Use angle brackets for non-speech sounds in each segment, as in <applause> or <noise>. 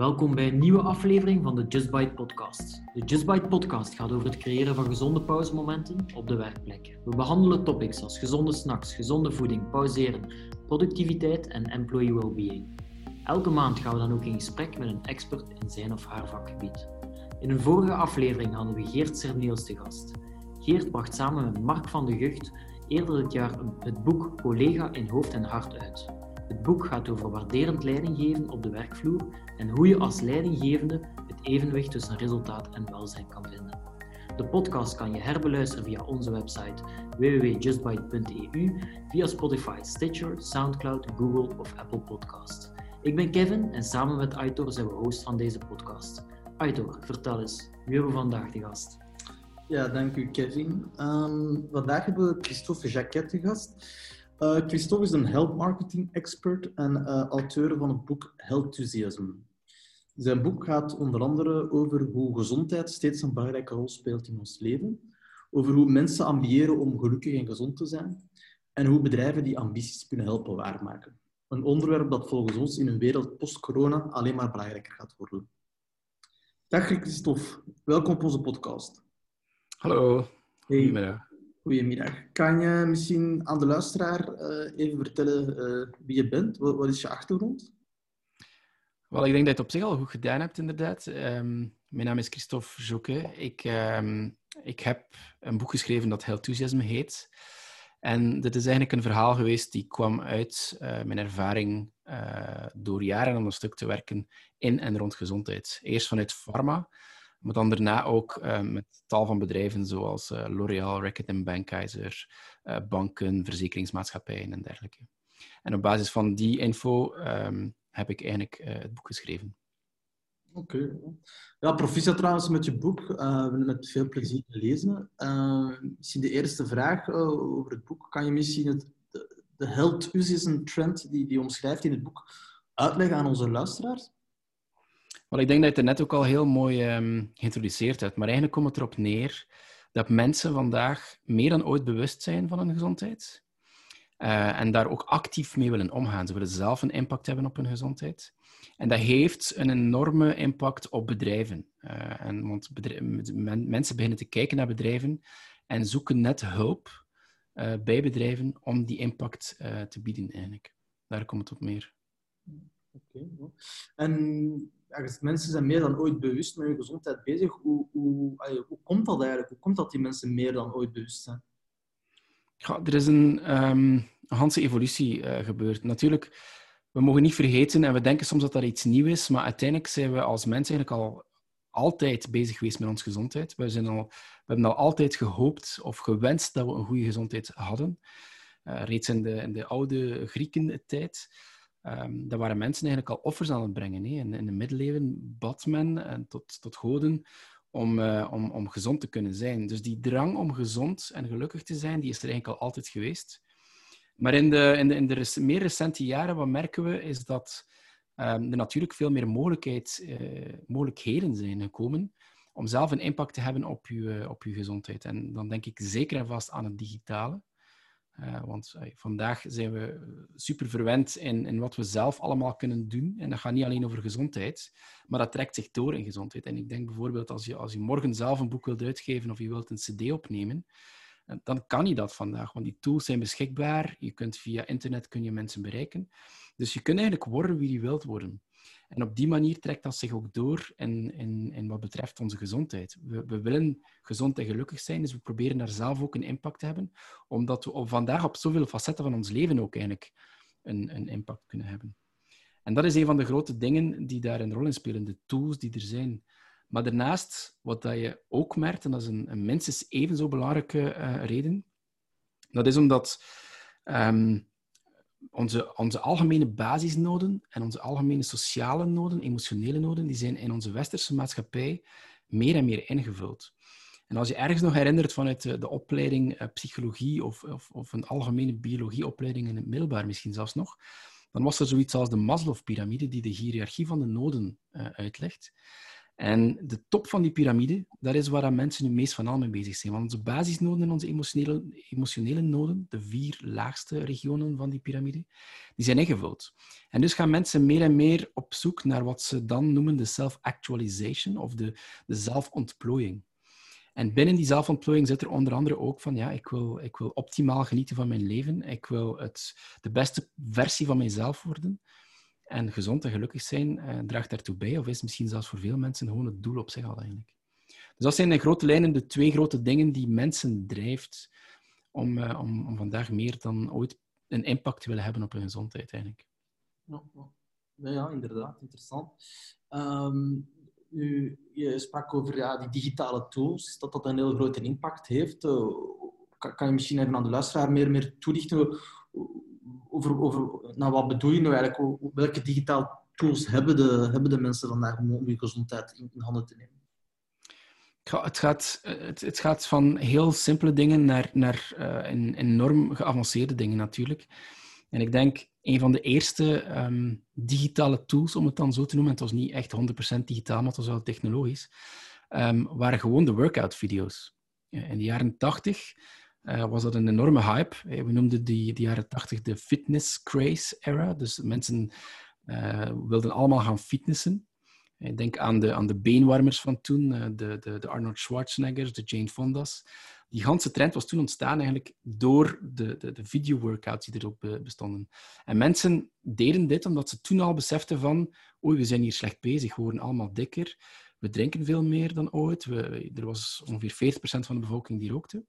Welkom bij een nieuwe aflevering van de Just Bite podcast. De Just Bite podcast gaat over het creëren van gezonde pauzemomenten op de werkplek. We behandelen topics als gezonde snacks, gezonde voeding, pauzeren, productiviteit en employee well-being. Elke maand gaan we dan ook in gesprek met een expert in zijn of haar vakgebied. In een vorige aflevering hadden we Geert Serneels te gast. Geert bracht samen met Mark van de Gucht eerder dit jaar het boek Collega in Hoofd en Hart uit. Het boek gaat over waarderend leidinggeven op de werkvloer en hoe je als leidinggevende het evenwicht tussen resultaat en welzijn kan vinden. De podcast kan je herbeluisteren via onze website www.justbite.eu, via Spotify, Stitcher, Soundcloud, Google of Apple Podcast. Ik ben Kevin en samen met Aitor zijn we host van deze podcast. Aitor, vertel eens, wie hebben we vandaag de gast? Ja, dank u Kevin. Um, vandaag hebben we Christophe Jacquet te gast. Uh, Christophe is een health marketing expert en uh, auteur van het boek Healthusiasm. Zijn boek gaat onder andere over hoe gezondheid steeds een belangrijke rol speelt in ons leven, over hoe mensen ambiëren om gelukkig en gezond te zijn en hoe bedrijven die ambities kunnen helpen waarmaken. Een onderwerp dat volgens ons in een wereld post-corona alleen maar belangrijker gaat worden. Dag Christophe, welkom op onze podcast. Hallo, goedemiddag. Goedemiddag. Kan je misschien aan de luisteraar uh, even vertellen uh, wie je bent? Wat, is je achtergrond? Wel, ik denk dat je het op zich al goed gedaan hebt, inderdaad. Um, mijn naam is Christophe Joke. Ik, um, ik heb een boek geschreven dat Healthusiasm heet. En dit is eigenlijk een verhaal geweest die kwam uit uh, mijn ervaring door jaren aan een stuk te werken in en rond gezondheid. Eerst vanuit pharma, maar dan daarna ook uh, met tal van bedrijven zoals uh, L'Oréal, Reckitt Benckiser, uh, banken, verzekeringsmaatschappijen en dergelijke. En op basis van die info um, heb ik eigenlijk het boek geschreven. Oké. Ja, proficiat trouwens met je boek. we hebben met veel plezier gelezen. misschien de eerste vraag over het boek. Kan je misschien het, de, de health een trend die, die omschrijft in het boek uitleggen aan onze luisteraars? Wel, ik denk dat je het net ook al heel mooi um, geïntroduceerd hebt. Maar eigenlijk komt het erop neer dat mensen vandaag meer dan ooit bewust zijn van hun gezondheid. Uh, en daar ook actief mee willen omgaan. Ze willen zelf een impact hebben op hun gezondheid. En dat heeft een enorme impact op bedrijven. Uh, en, want men mensen beginnen te kijken naar bedrijven en zoeken net hulp uh, bij bedrijven om die impact te bieden, eigenlijk. Daar komt het op meer. Oké. En mensen zijn meer dan ooit bewust met hun gezondheid bezig. Hoe, hoe, hoe komt dat eigenlijk? Hoe komt dat die mensen meer dan ooit bewust zijn? Ja, er is een um, evolutie uh, gebeurd. Natuurlijk, we mogen niet vergeten, en we denken soms dat dat iets nieuws is, maar uiteindelijk zijn we als mensen eigenlijk al altijd bezig geweest met onze gezondheid. We, zijn al, we hebben al altijd gehoopt of gewenst dat we een goede gezondheid hadden. Uh, reeds in de, in de oude Grieken-tijd. Um, daar waren mensen eigenlijk al offers aan het brengen. Hè. In, in de middeleeuwen bad men en tot, tot goden om, uh, om, om gezond te kunnen zijn. Dus die drang om gezond en gelukkig te zijn, die is er eigenlijk al altijd geweest. Maar in de, in de, in de meer recente jaren, wat merken we, is dat um, er natuurlijk veel meer mogelijkheid, uh, mogelijkheden zijn gekomen om zelf een impact te hebben op je, op je gezondheid. En dan denk ik zeker en vast aan het digitale. Uh, want uh, vandaag zijn we super verwend in, in wat we zelf allemaal kunnen doen. En dat gaat niet alleen over gezondheid, maar dat trekt zich door in gezondheid. En ik denk bijvoorbeeld als je, als je morgen zelf een boek wilt uitgeven of je wilt een cd opnemen, uh, dan kan je dat vandaag, want die tools zijn beschikbaar. Je kunt via internet kun je mensen bereiken. Dus je kunt eigenlijk worden wie je wilt worden. En op die manier trekt dat zich ook door in, in, in wat betreft onze gezondheid. We, we, willen gezond en gelukkig zijn, dus we proberen daar zelf ook een impact te hebben, omdat we op, vandaag op zoveel facetten van ons leven ook eigenlijk een, een impact kunnen hebben. En dat is een van de grote dingen die daar een rol in spelen, de tools die er zijn. Maar daarnaast, wat dat je ook merkt, en dat is een, een minstens even zo belangrijke uh, reden, dat is omdat um, onze, onze algemene basisnoden en onze algemene sociale noden, emotionele noden, die zijn in onze westerse maatschappij meer en meer ingevuld. En als je ergens nog herinnert vanuit de, de opleiding uh, psychologie of, of, of, een algemene biologieopleiding in het middelbaar misschien zelfs nog, dan was er zoiets als de Maslow-pyramide die de hiërarchie van de noden uh, uitlegt. En de top van die piramide, dat is waar mensen nu meest van al mee bezig zijn. Want onze basisnoden en onze emotionele, emotionele noden, de vier laagste regionen van die piramide, die zijn ingevuld. En dus gaan mensen meer en meer op zoek naar wat ze dan noemen de self-actualization of de, de zelfontplooiing. En binnen die zelfontplooiing zit er onder andere ook van, ja, ik wil, ik wil optimaal genieten van mijn leven. Ik wil het, de beste versie van mijzelf worden. En gezond en gelukkig zijn eh, draagt daartoe bij, of is misschien zelfs voor veel mensen gewoon het doel op zich al eigenlijk. Dus dat zijn in grote lijnen de twee grote dingen die mensen drijft om, uh, om, om vandaag meer dan ooit een impact te willen hebben op hun gezondheid eigenlijk. Ja, ja. inderdaad, interessant. Um, u, je sprak over ja, die digitale tools, dat dat een heel grote impact heeft. Kan, kan, je misschien even aan de luisteraar meer, meer toelichten over, over nou, wat bedoel je nou eigenlijk? Welke digitale tools hebben de, hebben de mensen vandaag om je gezondheid in, handen te nemen? Het gaat, het, het, gaat van heel simpele dingen naar, naar uh, enorm geavanceerde dingen natuurlijk. En ik denk, een van de eerste um, digitale tools, om het dan zo te noemen, het was niet echt 100% digitaal, maar het was wel technologisch, um, waren gewoon de workout-video's. In de jaren 80 uh, was dat een enorme hype. Eh, we noemden die, die jaren 80 de fitness craze era. Dus mensen uh, wilden allemaal gaan fitnessen. Ik denk aan de, aan de beenwarmers van toen, de, de, de Arnold Schwarzeneggers, de Jane Fonda's. Die ganse trend was toen ontstaan eigenlijk door de, de, de video-workouts die erop bestonden. En mensen deden dit omdat ze toen al beseften van oei, we zijn hier slecht bezig, we worden allemaal dikker, we drinken veel meer dan ooit. We, er was ongeveer 40% van de bevolking die rookte.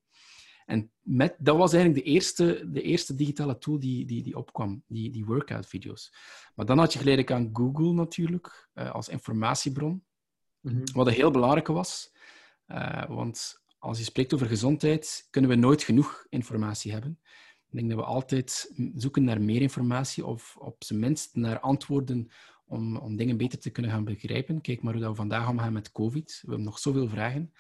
En met, dat was eigenlijk de eerste, de eerste digitale tool die, die, die opkwam, die, die workout-video's. Maar dan had je geleidelijk aan Google natuurlijk, uh, als informatiebron. Mm Wat een heel belangrijke was. Uh, want als je spreekt over gezondheid, kunnen we nooit genoeg informatie hebben. Ik denk dat we altijd zoeken naar meer informatie, of op zijn minst naar antwoorden om, om dingen beter te kunnen gaan begrijpen. Kijk maar hoe dat we vandaag omgaan met COVID. We hebben nog zoveel vragen.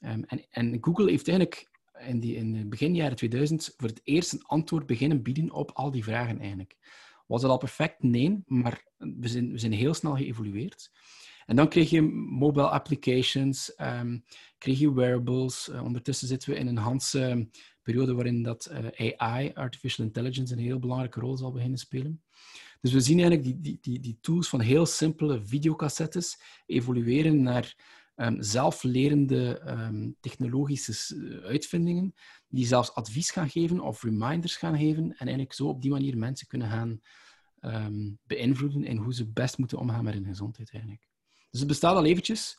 Um, en, en Google heeft eigenlijk in, die, in de begin jaren 2000 voor het eerst een antwoord beginnen bieden op al die vragen eigenlijk. Was dat al perfect? Nee, maar we zijn, we zijn heel snel geëvolueerd. En dan kreeg je mobile applications, um, kreeg je wearables. Uh, ondertussen zitten we in een Hanse periode waarin dat uh, AI, artificial intelligence, een heel belangrijke rol zal beginnen spelen. Dus we zien eigenlijk die, die, die, die tools van heel simpele videocassettes evolueren naar um, zelflerende um, technologische eh, uitvindingen, die zelfs advies gaan geven of reminders gaan geven en eigenlijk zo op die manier mensen kunnen gaan um, beïnvloeden in hoe ze best moeten omgaan met hun gezondheid eigenlijk. Dus het bestaat al eventjes,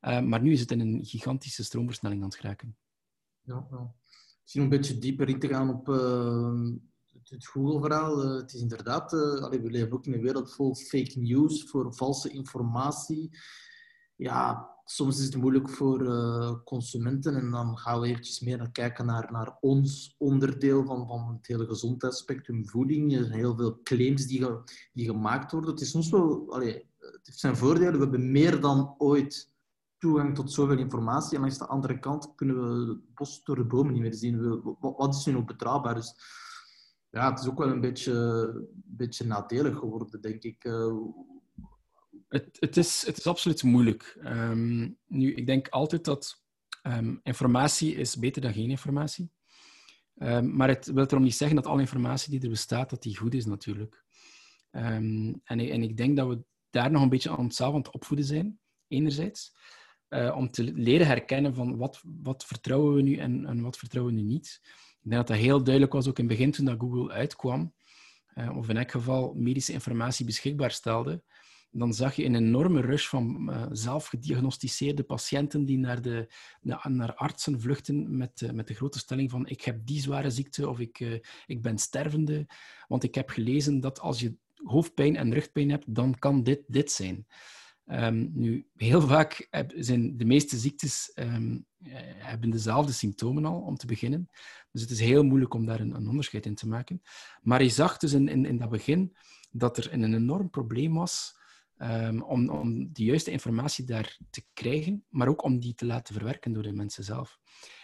uh, maar nu is het in een gigantische stroomversnelling aan het geraken. Ja, ja. Misschien een beetje dieper in te gaan op uh, het Google-verhaal. Uh, het is inderdaad, allee, we leven ook in een wereld vol fake news, voor valse informatie. Ja, soms is het moeilijk voor uh, consumenten en dan gaan we eventjes meer naar kijken naar, naar ons onderdeel van, van het hele gezondheidsspectrum, voeding. Er zijn heel veel claims die, die gemaakt worden. Het is soms wel... Allee, het heeft zijn voordelen. We hebben meer dan ooit toegang tot zoveel informatie. En langs de andere kant kunnen we het bos door de bomen niet meer zien. Wat, wat is nu nog betrouwbaar? Dus ja, het is ook wel een beetje, een beetje nadelig geworden, denk ik. Uh, het, het, is, het is absoluut moeilijk. Um, nu, ik denk altijd dat um, informatie is beter dan geen informatie. Um, maar het wil erom niet zeggen dat alle informatie die er bestaat, dat die goed is natuurlijk. en, en ik denk dat we daar nog een beetje aan onszelf aan het opvoeden zijn, enerzijds. Uh, om te leren herkennen van wat, wat vertrouwen we nu en, en wat vertrouwen we nu niet. Ik denk dat dat heel duidelijk was ook in het begin toen dat Google uitkwam. Uh, of in elk geval medische informatie beschikbaar stelde dan zag je een enorme rush van uh, zelfgediagnosticeerde patiënten die naar, de, naar artsen vluchten met, uh, met de grote stelling van ik heb die zware ziekte of ik, uh, ik ben stervende. Want ik heb gelezen dat als je hoofdpijn en rugpijn hebt, dan kan dit dit zijn. Um, nu, heel vaak zijn de meeste ziektes um, hebben dezelfde symptomen al, om te beginnen. Dus het is heel moeilijk om daar een, een onderscheid in te maken. Maar je zag dus in, in, in dat begin dat er een enorm probleem was Um, om, om de juiste informatie daar te krijgen, maar ook om die te laten verwerken door de mensen zelf.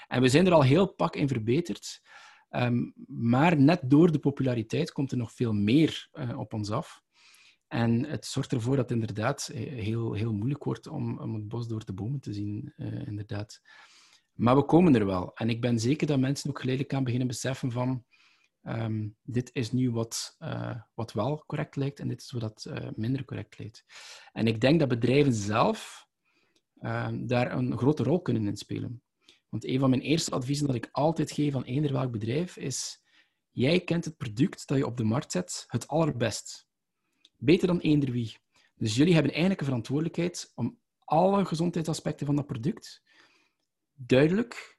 En we zijn er al heel pak in verbeterd, um, maar net door de populariteit komt er nog veel meer uh, op ons af. En het zorgt ervoor dat het inderdaad heel, heel moeilijk wordt om, om het bos door de bomen te zien, uh, inderdaad. Maar we komen er wel. En ik ben zeker dat mensen ook geleidelijk aan beginnen beseffen van Ehm, dit is nu wat, uh, wat wel correct lijkt en dit is wat uh, minder correct lijkt. En ik denk dat bedrijven zelf uh, daar een grote rol kunnen in spelen. Want een van mijn eerste adviezen dat ik altijd geef aan eender welk bedrijf is: jij kent het product dat je op de markt zet het allerbest. Beter dan eender wie. Dus jullie hebben eigenlijk een verantwoordelijkheid om alle gezondheidsaspecten van dat product duidelijk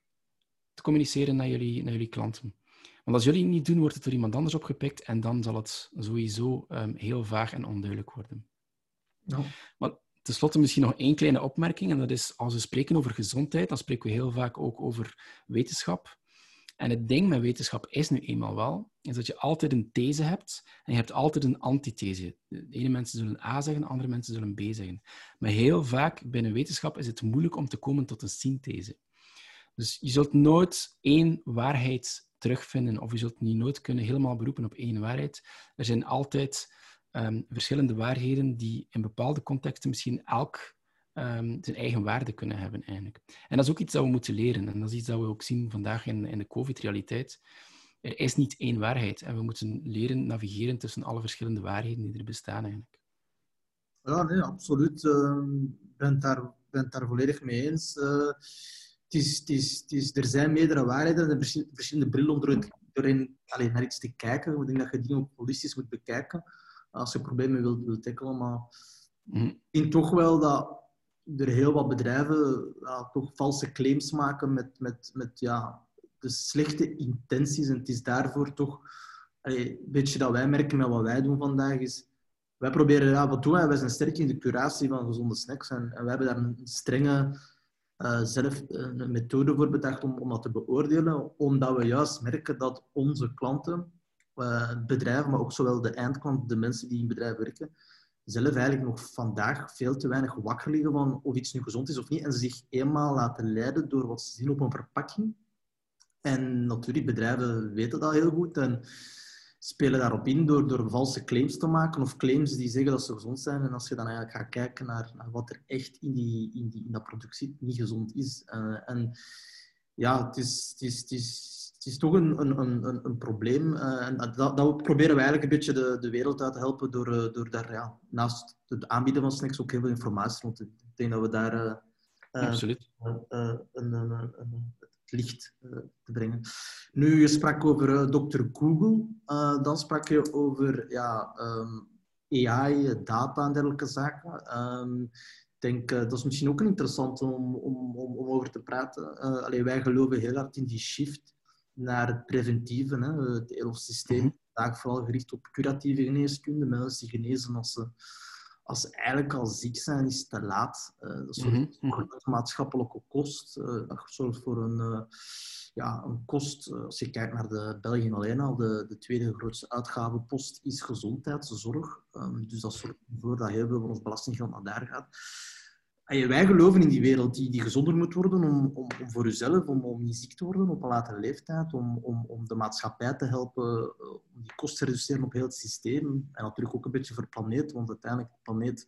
te communiceren naar jullie, naar jullie klanten. Want als jullie het niet doen, wordt het door iemand anders opgepikt en dan zal het sowieso um, heel vaag en onduidelijk worden. Ja. Maar tenslotte misschien nog één kleine opmerking, en dat is als we spreken over gezondheid, dan spreken we heel vaak ook over wetenschap. En het ding met wetenschap is nu eenmaal wel, is dat je altijd een these hebt en je hebt altijd een antithese. De ene mensen zullen A zeggen, andere mensen zullen B zeggen. Maar heel vaak binnen wetenschap is het moeilijk om te komen tot een synthese. Dus je zult nooit één waarheid terugvinden, of je zult niet nooit kunnen helemaal beroepen op één waarheid. Er zijn altijd um, verschillende waarheden die in bepaalde contexten misschien elk um, zijn eigen waarde kunnen hebben, eigenlijk. En dat is ook iets dat we moeten leren. En dat is iets dat we ook zien vandaag in, in de COVID-realiteit. Er is niet één waarheid. En we moeten leren navigeren tussen alle verschillende waarheden die er bestaan, eigenlijk. Ja, nee, absoluut. Ik uh, ben, daar, het daar volledig mee eens. Uh, is, het is, er zijn meerdere waarheden en verschillende brillen om alleen naar iets te kijken. Ik denk dat je dingen ook holistisch moet bekijken als je problemen wilt, wilt tackelen. Maar mm. ik denk toch wel dat er heel wat bedrijven ja, toch valse claims maken met, met, met ja, de slechte intenties. En het is daarvoor toch een beetje dat wij merken met wat wij doen vandaag. Is, wij proberen, ja, wat doen wij? Wij zijn sterk in de curatie van gezonde snacks. En, en wij hebben daar een strenge uh, zelf eh, een methode voor bedacht om, om dat te beoordelen, omdat we juist merken dat onze klanten, uh, bedrijven, maar ook zowel de eindklant, de mensen die in bedrijf werken, zelf eigenlijk nog vandaag veel te weinig wakker liggen van of iets nu gezond is of niet. En ze zich eenmaal laten leiden door wat ze zien op een verpakking. En natuurlijk, bedrijven weten dat heel goed. En spelen daarop in door, door valse claims te maken of claims die zeggen dat ze gezond zijn. En als je dan eigenlijk gaat kijken naar, naar wat er echt in, die, in, die, in dat product zit, niet gezond is. Uh, en ja, het is, het is, het is, het is toch een, een, een, een probleem. Uh, en dat, dat proberen we eigenlijk een beetje de, de wereld uit te helpen door, uh, door daar ja, naast het aanbieden van snacks ook heel veel informatie rond te Ik denk dat we daar Absoluut. een, een, een, licht uh, te brengen. Nu, je sprak over uh, Dr. Google. Uh, dan sprak je over ja, um, AI, data en dergelijke zaken. Um, ik denk, dat is misschien ook interessant om, om, om, om over te praten. Allee, wij geloven heel hard in die shift naar het preventieve. Hè? Het hele systeem mm -hmm. vooral gericht op curatieve geneeskunde. Mensen die genezen als ze als ze eigenlijk al ziek zijn, is het te laat. Uh, dat zorgt mm -hmm. voor een maatschappelijke kost. Uh, dat zorgt voor een, uh, ja, een kost. als je kijkt naar de België alleen al, de, de tweede grootste uitgavenpost is gezondheidszorg. Um, dus dat zorgt ervoor dat heel veel van ons belastinggeld naar daar gaat. Wij geloven in die wereld die, die gezonder moet worden om, om, om voor jezelf, om, om niet ziek te worden op een latere leeftijd, om, om, om de maatschappij te helpen, eh, om die kosten te reduceren op heel het systeem. En natuurlijk ook een beetje voor de planeet, want uiteindelijk de planeet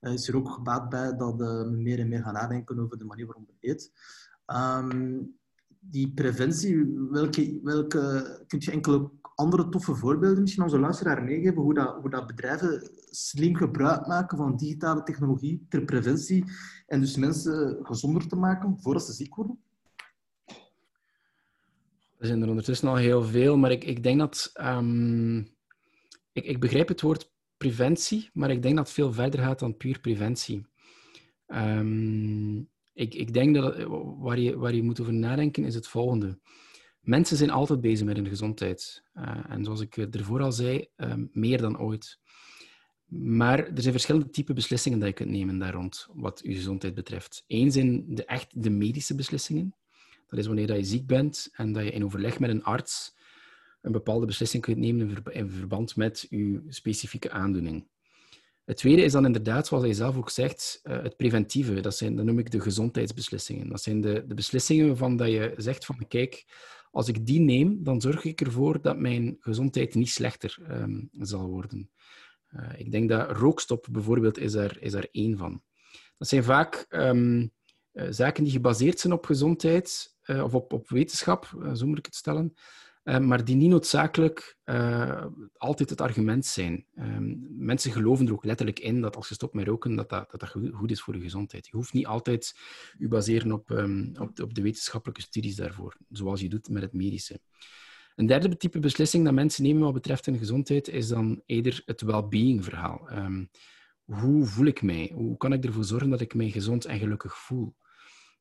uh, is er ook gebaat bij dat uh, we meer en meer gaan nadenken over de manier waarop we eten. Um, die preventie, welke, welke, kun je enkele andere toffe voorbeelden misschien onze luisteraar meegeven hoe dat, hoe dat bedrijven slim gebruik maken van digitale technologie ter preventie en dus mensen gezonder te maken voordat ze ziek worden? Er zijn er ondertussen al heel veel, maar ik, ik denk dat... Um, ik, ik begrijp het woord preventie, maar ik denk dat het veel verder gaat dan puur preventie. Um, ik, ik denk dat waar je, waar je moet over nadenken is het volgende. Mensen zijn altijd bezig met hun gezondheid. Uh, en zoals ik ervoor al zei, um, meer dan ooit. Maar er zijn verschillende typen beslissingen die je kunt nemen daar rond, wat je gezondheid betreft. Eén zijn de, echt de medische beslissingen. Dat is wanneer dat je ziek bent en dat je in overleg met een arts een bepaalde beslissing kunt nemen in verband met je specifieke aandoening. Het tweede is dan inderdaad, zoals hij zelf ook zegt, uh, het preventieve. Dat, zijn, dat noem ik de gezondheidsbeslissingen. Dat zijn de, de beslissingen waarvan dat je zegt van, kijk, als ik die neem, dan zorg ik ervoor dat mijn gezondheid niet slechter um, zal worden. ik denk dat rookstop bijvoorbeeld is daar, is daar één van. Dat zijn vaak um, zaken die gebaseerd zijn op gezondheid of op, op wetenschap, zo moet ik het stellen. Uh, maar die niet noodzakelijk uh, altijd het argument zijn. Um, mensen geloven er ook letterlijk in dat als je stopt met roken, dat dat, dat, goed is voor je gezondheid. Je hoeft niet altijd je baseren op, um, op, de, op, de, wetenschappelijke studies daarvoor, zoals je doet met het medische. Een derde type beslissing dat mensen nemen wat betreft hun gezondheid is dan eerder het well-being verhaal. Um, hoe voel ik mij? Hoe kan ik ervoor zorgen dat ik mij gezond en gelukkig voel?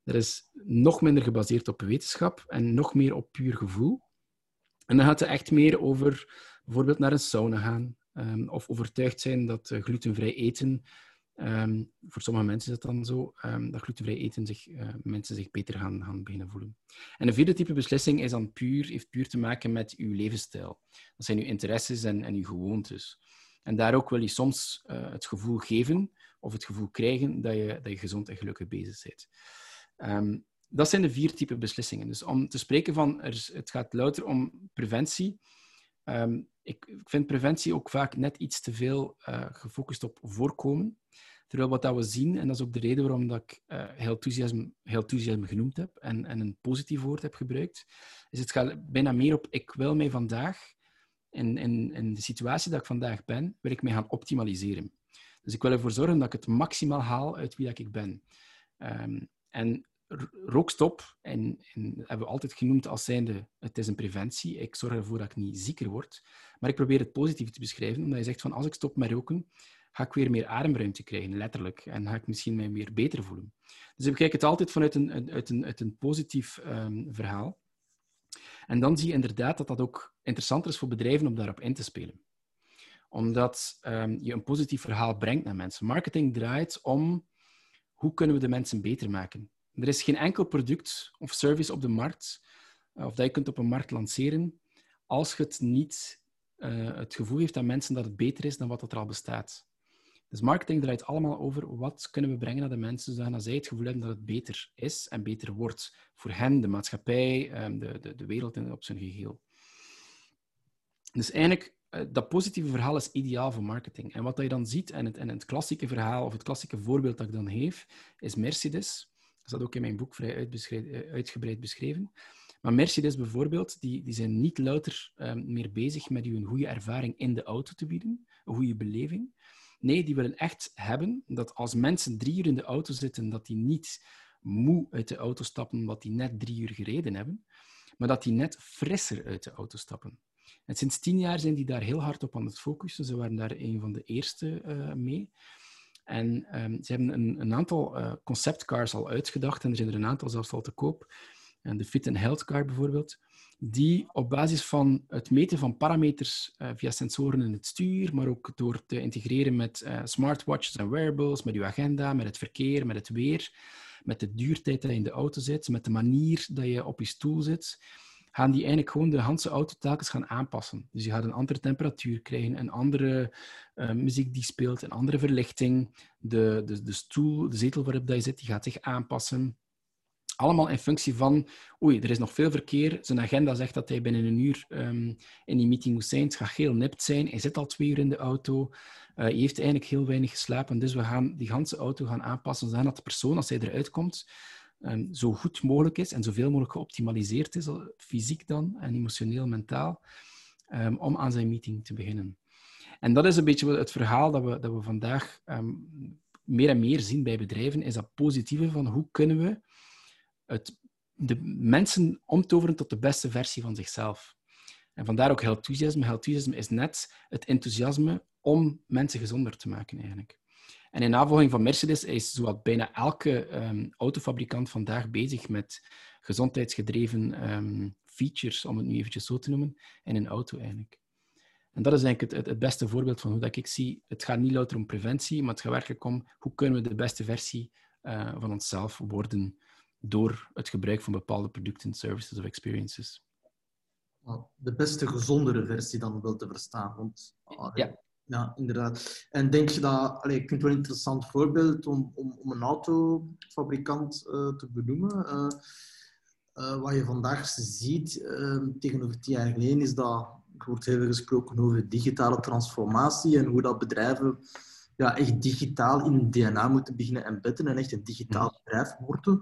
Dat is nog minder gebaseerd op wetenschap en nog meer op puur gevoel. En dan gaat het echt meer over bijvoorbeeld naar een sauna gaan um, of overtuigd zijn dat uh, glutenvrij eten, um, voor sommige mensen is dat dan zo, um, dat glutenvrij eten zich, uh, mensen zich beter gaan, gaan beginnen voelen. En een vierde type beslissing is dan puur, heeft puur te maken met uw levensstijl. Dat zijn uw interesses en, en uw gewoontes. En daar ook wil je soms uh, het gevoel geven of het gevoel krijgen dat je, dat je gezond en gelukkig bezig bent. Dat zijn de vier typen beslissingen. Dus om te spreken van, het gaat louter om preventie. Um, ik, vind preventie ook vaak net iets te veel uh, gefocust op voorkomen. Terwijl wat dat we zien, en dat is ook de reden waarom dat ik uh, heel, enthousiasme, heel genoemd heb en, en een positief woord heb gebruikt, is het gaat bijna meer op ik wil mij vandaag, in, de situatie dat ik vandaag ben, wil ik mij gaan optimaliseren. Dus ik wil ervoor zorgen dat ik het maximaal haal uit wie dat ik ben. Um, en rookstop, en, en, hebben we altijd genoemd als zijnde, het is een preventie. Ik zorg ervoor dat ik niet zieker word. Maar ik probeer het positief te beschrijven, omdat je zegt van als ik stop met roken, ga ik weer meer ademruimte krijgen, letterlijk. En ga ik misschien mij weer beter voelen. Dus ik kijk het altijd vanuit een, een, uit een positief um, verhaal. En dan zie je inderdaad dat dat ook interessanter is voor bedrijven om daarop in te spelen. Omdat um, je een positief verhaal brengt naar mensen. Marketing draait om hoe kunnen we de mensen beter maken. Er is geen enkel product of service op de markt, eh, of dat je kunt op een markt lanceren, als het niet uh, het gevoel heeft aan mensen dat het beter is dan wat er al bestaat. Dus marketing draait allemaal over wat kunnen we brengen naar de mensen, zodat zij het gevoel hebben dat het beter is en beter wordt voor hen, de maatschappij, ehm, de, de, de wereld op zijn geheel. Dus eigenlijk, eh, dat positieve verhaal is ideaal voor marketing. En wat je dan ziet, en het, en het klassieke verhaal, of het klassieke voorbeeld dat ik dan geef, is Mercedes. Dat staat ook in mijn boek vrij eh, uitgebreid beschreven. Maar Mercedes bijvoorbeeld, die, die zijn niet louter um, meer bezig met u een goede ervaring in de auto te bieden, een goede beleving. Nee, die willen echt hebben dat als mensen drie uur in de auto zitten, dat die niet moe uit de auto stappen omdat die net drie uur gereden hebben, maar dat die net frisser uit de auto stappen. En sinds tien jaar zijn die daar heel hard op aan het focussen. Ze waren daar een van de eerste uh, mee. En um, ze hebben een, een aantal uh, conceptcars al uitgedacht en er zijn er een aantal zelfs al te koop. En de Fit and Health Car bijvoorbeeld, die op basis van het meten van parameters uh, via sensoren in het stuur, maar ook door te integreren met uh, smartwatches en wearables, met uw agenda, met het verkeer, met het weer, met de duurtijd dat je in de auto zit, met de manier dat je op je stoel zit, gaan die eigenlijk gewoon de hele auto telkens gaan aanpassen. Dus je gaat een andere temperatuur krijgen, een andere uh, muziek die speelt, een andere verlichting. De, de, stoel, de zetel waarop je zit, die gaat zich aanpassen. Allemaal in functie van, oei, er is nog veel verkeer. Zijn agenda zegt dat hij binnen een uur um, in die meeting moet zijn. Het gaat heel nipt zijn. Hij zit al twee uur in de auto. Uh, hij heeft eigenlijk heel weinig geslapen. Dus we gaan die hele auto gaan aanpassen, zodat de persoon, als hij eruit komt, zo goed mogelijk is en zoveel mogelijk geoptimaliseerd is, fysiek dan en emotioneel, mentaal, um, om aan zijn meeting te beginnen. En dat is een beetje het verhaal dat we, dat we vandaag um, meer en meer zien bij bedrijven, is dat positieve van hoe kunnen we het, de mensen omtoveren tot de beste versie van zichzelf. En vandaar ook enthousiasme. Enthousiasme is net het enthousiasme om mensen gezonder te maken, eigenlijk. En in navolging van Mercedes is zowat bijna elke um, autofabrikant vandaag bezig met gezondheidsgedreven um, features, om het nu eventjes zo te noemen, in een auto eigenlijk. En dat is eigenlijk het, het, beste voorbeeld van hoe dat ik zie. Het gaat niet louter om preventie, maar het gaat werkelijk om hoe kunnen we de beste versie uh, van onszelf worden door het gebruik van bepaalde producten, services of experiences. De beste gezondere versie dan wel te verstaan. Want, ja. Ja, inderdaad. En denk je dat, allee, ik vind het wel een interessant voorbeeld om, om, om een autofabrikant uh, te benoemen. Uh, uh, wat je vandaag ziet tegenover tien jaar geleden is dat, er wordt heel veel gesproken over digitale transformatie en hoe dat bedrijven ja, echt digitaal in hun DNA moeten beginnen embedden en echt een digitaal mhm. bedrijf worden.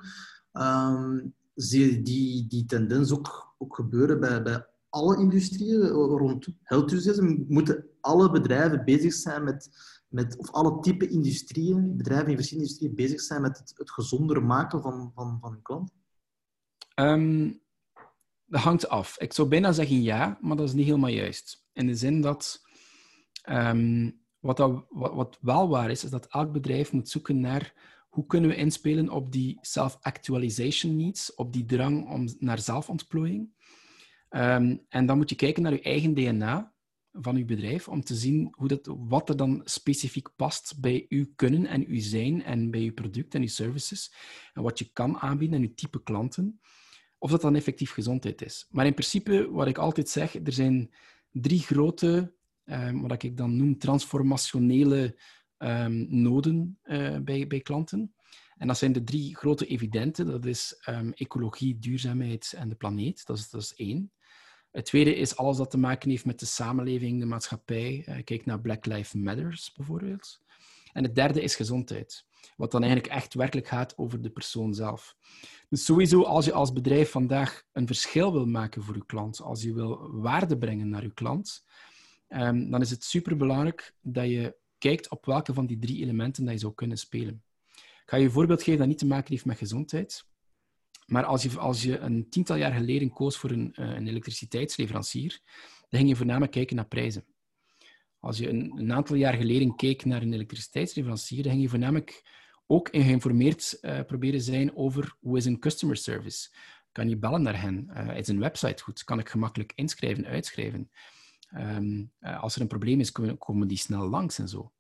Um, zie je die, die tendens ook, ook gebeuren bij, bij alle industrieën rond health Moeten alle bedrijven bezig zijn met, met of alle type industrieën, bedrijven in verschillende industrieën, bezig zijn met het, het maken van, van, van hun klant? Um, dat hangt af. Ik zou bijna zeggen ja, maar dat is niet helemaal juist. In de zin dat um, wat, dat, wat, wel waar is, is dat elk bedrijf moet zoeken naar hoe kunnen we inspelen op die self-actualization needs, op die drang om, naar zelfontplooiing. Um, en dan moet je kijken naar je eigen DNA van uw bedrijf om te zien hoe dat, wat er dan specifiek past bij uw kunnen en uw zijn en bij uw product en uw services en wat je kan aanbieden en uw type klanten. Of dat dan effectief gezondheid is. Maar in principe, wat ik altijd zeg, er zijn drie grote um, wat ik dan noem transformationele um, noden uh, bij, bij klanten. En dat zijn de drie grote evidente. Dat is um, ecologie, duurzaamheid en de planeet. Dat is, dat is één. Het tweede is alles dat te maken heeft met de samenleving, de maatschappij. Uh, kijk naar Black Lives Matters bijvoorbeeld. En het derde is gezondheid. Wat dan eigenlijk echt werkelijk gaat over de persoon zelf. Dus sowieso, als je als bedrijf vandaag een verschil wil maken voor je klant, als je wil waarde brengen naar je klant, um, dan is het superbelangrijk dat je kijkt op welke van die drie elementen dat je zou kunnen spelen. Ik ga je een voorbeeld geven dat niet te maken heeft met gezondheid. Maar als je, als je een tiental jaar geleden koos voor een, uh, een elektriciteitsleverancier, dan ging je voornamelijk kijken naar prijzen. Als je een, aantal jaar geleden keek naar een elektriciteitsleverancier, dan ging je voornamelijk ook geïnformeerd uh, proberen zijn over hoe is een customer service. Kan je bellen naar hen? Uh, is een website goed? Kan ik gemakkelijk inschrijven, uitschrijven? Ehm, eh, als er een probleem is, komen die snel langs en zo.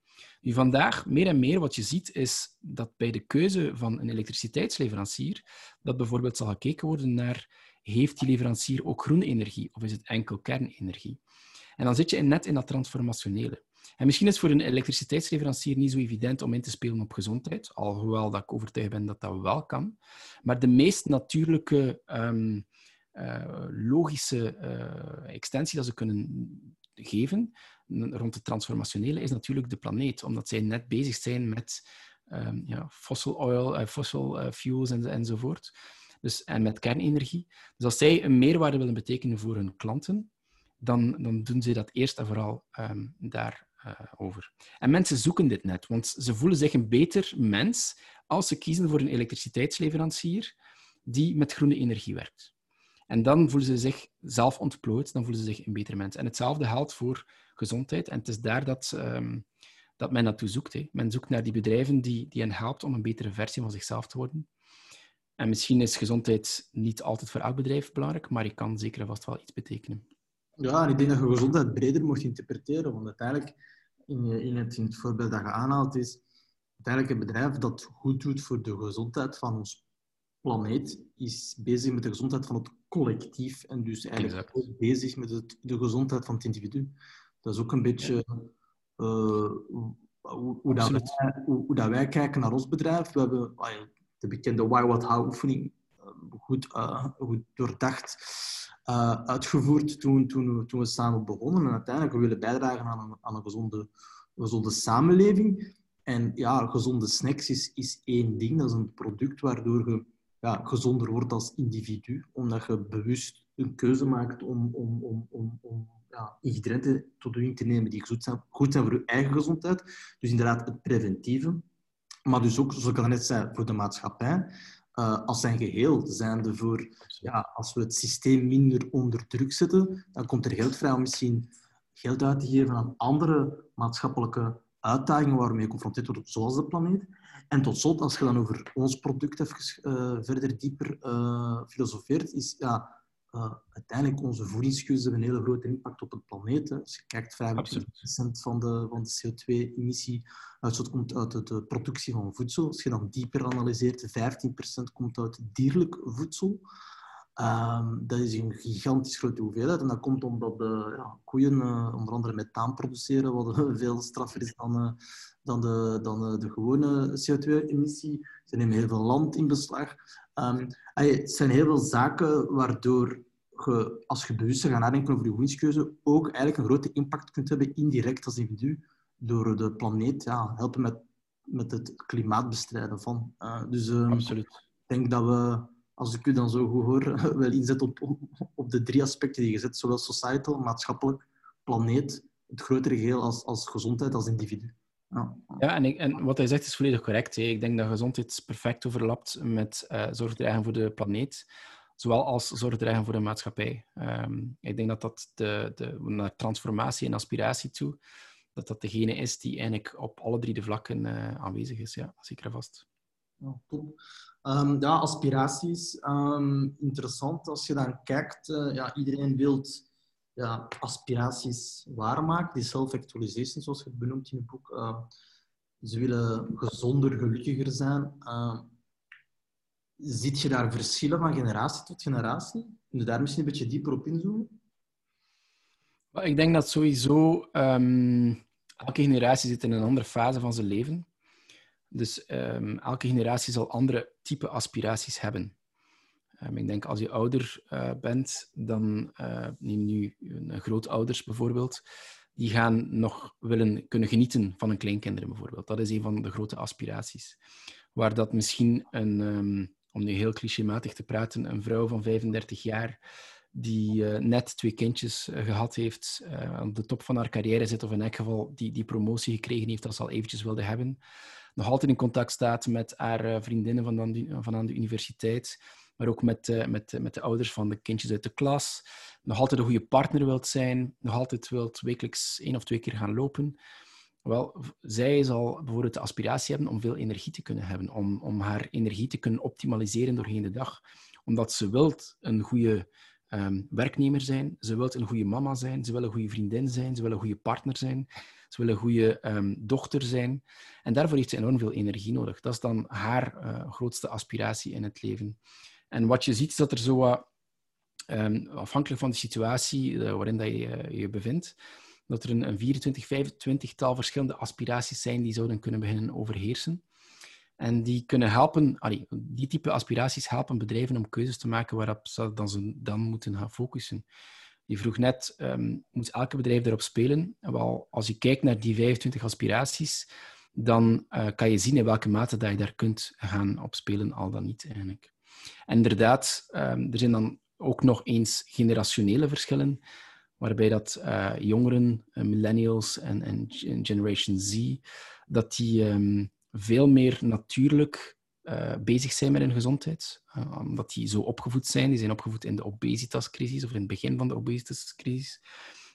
Nu, vandaag, meer en meer wat je ziet, is dat bij de keuze van een elektriciteitsleverancier, dat bijvoorbeeld zal gekeken worden naar, heeft die leverancier ook groene energie of is het enkel kernenergie? En dan zit je net in dat transformationele. En misschien is voor een elektriciteitsleverancier niet zo evident om in te spelen op gezondheid, alhoewel dat ik overtuigd ben dat dat wel kan. Maar de meest natuurlijke um, uh, logische uh, extensie dat ze kunnen geven rond het transformationele is natuurlijk de planeet, omdat zij net bezig zijn met um, ja, fossil oil, uh, fossil fuels en, enzovoort. Dus, en met kernenergie. Dus als zij een meerwaarde willen betekenen voor hun klanten, dan, dan doen ze dat eerst en vooral um, daar over. En mensen zoeken dit net, want ze voelen zich een beter mens als ze kiezen voor een elektriciteitsleverancier die met groene energie werkt. En dan voelen ze zich zelf ontplooid, dan voelen ze zich een beter mens. En hetzelfde geldt voor gezondheid. En het is daar dat, um, dat men naartoe zoekt. Hè. Men zoekt naar die bedrijven die, die hen helpt om een betere versie van zichzelf te worden. En misschien is gezondheid niet altijd voor elk bedrijf belangrijk, maar je kan zeker vast wel iets betekenen. Ja, en ik denk dat je gezondheid breder moet interpreteren. Want uiteindelijk, in, in, het, in het voorbeeld dat je aanhaalt, is uiteindelijk een bedrijf dat goed doet voor de gezondheid van ons planeet is bezig met de gezondheid van het collectief en dus eigenlijk ook bezig met het, de gezondheid van het individu. Dat is ook een beetje uh, hoe, hoe, dat wij, hoe, dat wij, kijken naar ons bedrijf. We hebben de bekende Why, What, How oefening uh, goed, uh, goed doordacht uitgevoerd toen, toen, we, toen we samen begonnen. En uiteindelijk we willen bijdragen aan een, aan een gezonde, gezonde samenleving. En ja, gezonde snacks is, is één ding. Dat is een product waardoor je ja, gezonder wordt als individu, omdat je bewust een keuze maakt om, om, om, om, om ja, ingrediënten tot u in te nemen die goed zijn, goed zijn voor je eigen gezondheid. Dus inderdaad het preventieve. Maar dus ook, zoals ik al net zei, voor de maatschappij. Uh, als zijn geheel zijnde voor, ja, als we het systeem minder onder druk zetten, dan komt er geld vrij om misschien geld uit te geven aan andere maatschappelijke uitdagingen waar we mee geconfronteerd worden, zoals de planeet. En tot slot, als je dan over ons product even uh, verder dieper uh, filosofeert, is ja, uh, uiteindelijk onze voedingskeuzes hebben een hele grote impact op het planeet. Als je kijkt, 25% van de, van de CO2-emissie-uitstoot komt uit de productie van voedsel. Als je dan dieper analyseert, 15% komt uit dierlijk voedsel. Um, dat is een gigantisch grote hoeveelheid. En dat komt omdat de ja, koeien onder andere methaan produceren, wat <laughs> veel straffer is dan, dan, de, dan uh, de gewone CO2-emissie. Ze nemen heel veel land in beslag. Um, het zijn heel veel zaken waardoor je, als je bewust gaat nadenken over je voedingskeuze, ook eigenlijk een grote impact kunt hebben indirect als individu door de planeet ja, helpen met, met het klimaatbestrijden van. Uh, dus um, Absoluut. ik denk dat we, als ik u dan zo goed hoor, <laughs> wel inzetten op, op, op de drie aspecten die je zet, zowel societal, maatschappelijk, planeet, het grotere geheel als, als gezondheid, als individu. Ja, en, ik, en, wat hij zegt is volledig correct. Hè. Ik denk dat gezondheid perfect overlapt met uh, zorg dragen voor de planeet zowel als zorg dragen voor de maatschappij. Um, ik denk dat dat de, de, naar transformatie en aspiratie toe, dat dat degene is die eigenlijk op alle drie de vlakken uh, aanwezig is. Ja, zeker vast. Ja, top. Um, ja, aspiraties. Um, interessant als je dan kijkt. Uh, ja, iedereen wil ja, aspiraties waarmaken, die self-actualization, zoals je het benoemt in het boek. Uh, ze willen gezonder, gelukkiger zijn. Ziet je daar verschillen van generatie tot generatie? Kun je daar misschien een beetje dieper op inzoomen? Ik denk dat sowieso um, elke generatie zit in een andere fase van zijn leven. Dus um, elke generatie zal andere type aspiraties hebben. Um, ik denk als je ouder uh, bent, dan uh, neem nu een grootouders bijvoorbeeld, die gaan nog willen kunnen genieten van hun kleinkinderen bijvoorbeeld. Dat is een van de grote aspiraties. Waar dat misschien een, om nu heel clichématig te praten, een vrouw van 35 jaar die net twee kindjes gehad heeft, aan de top van haar carrière zit, of in elk geval die, die promotie gekregen heeft als ze al eventjes wilde hebben, nog altijd in contact staat met haar vriendinnen van, dan, van aan de universiteit, maar ook met, met, met de ouders van de kindjes uit de klas, nog altijd een goede partner wilt zijn, nog altijd wilt wekelijks één of twee keer gaan lopen, wel, zij zal bijvoorbeeld de aspiratie hebben om veel energie te kunnen hebben, om, om haar energie te kunnen optimaliseren doorheen de dag. Omdat ze wilt een goede um, werknemer zijn, ze wilt een goede mama zijn, ze wil een goede vriendin zijn, ze wil een goede partner zijn, ze wil een goede um, dochter zijn. En daarvoor heeft ze enorm veel energie nodig. Dat is dan haar uh, grootste aspiratie in het leven. En wat je ziet is dat er zo um, afhankelijk van de situatie uh, waarin dat je uh, je bevindt, dat er een, een 24, 25 tal verschillende aspiraties zijn die zouden kunnen beginnen overheersen. En die kunnen helpen, die type aspiraties helpen bedrijven om keuzes te maken waarop ze dan, ze dan moeten gaan focussen. Je vroeg net, um, moet elke bedrijf daarop spelen? Wel, als je kijkt naar die 25 aspiraties, dan uh, kan je zien in welke mate dat je daar kunt gaan op spelen, al dan niet eigenlijk. En inderdaad, um, er zijn dan ook nog eens generationele verschillen waarbij dat uh, jongeren, uh, millennials en, en, Generation Z, dat die um, veel meer natuurlijk uh, bezig zijn met hun gezondheid. omdat die zo opgevoed zijn. Die zijn opgevoed in de obesitascrisis of in het begin van de obesitascrisis.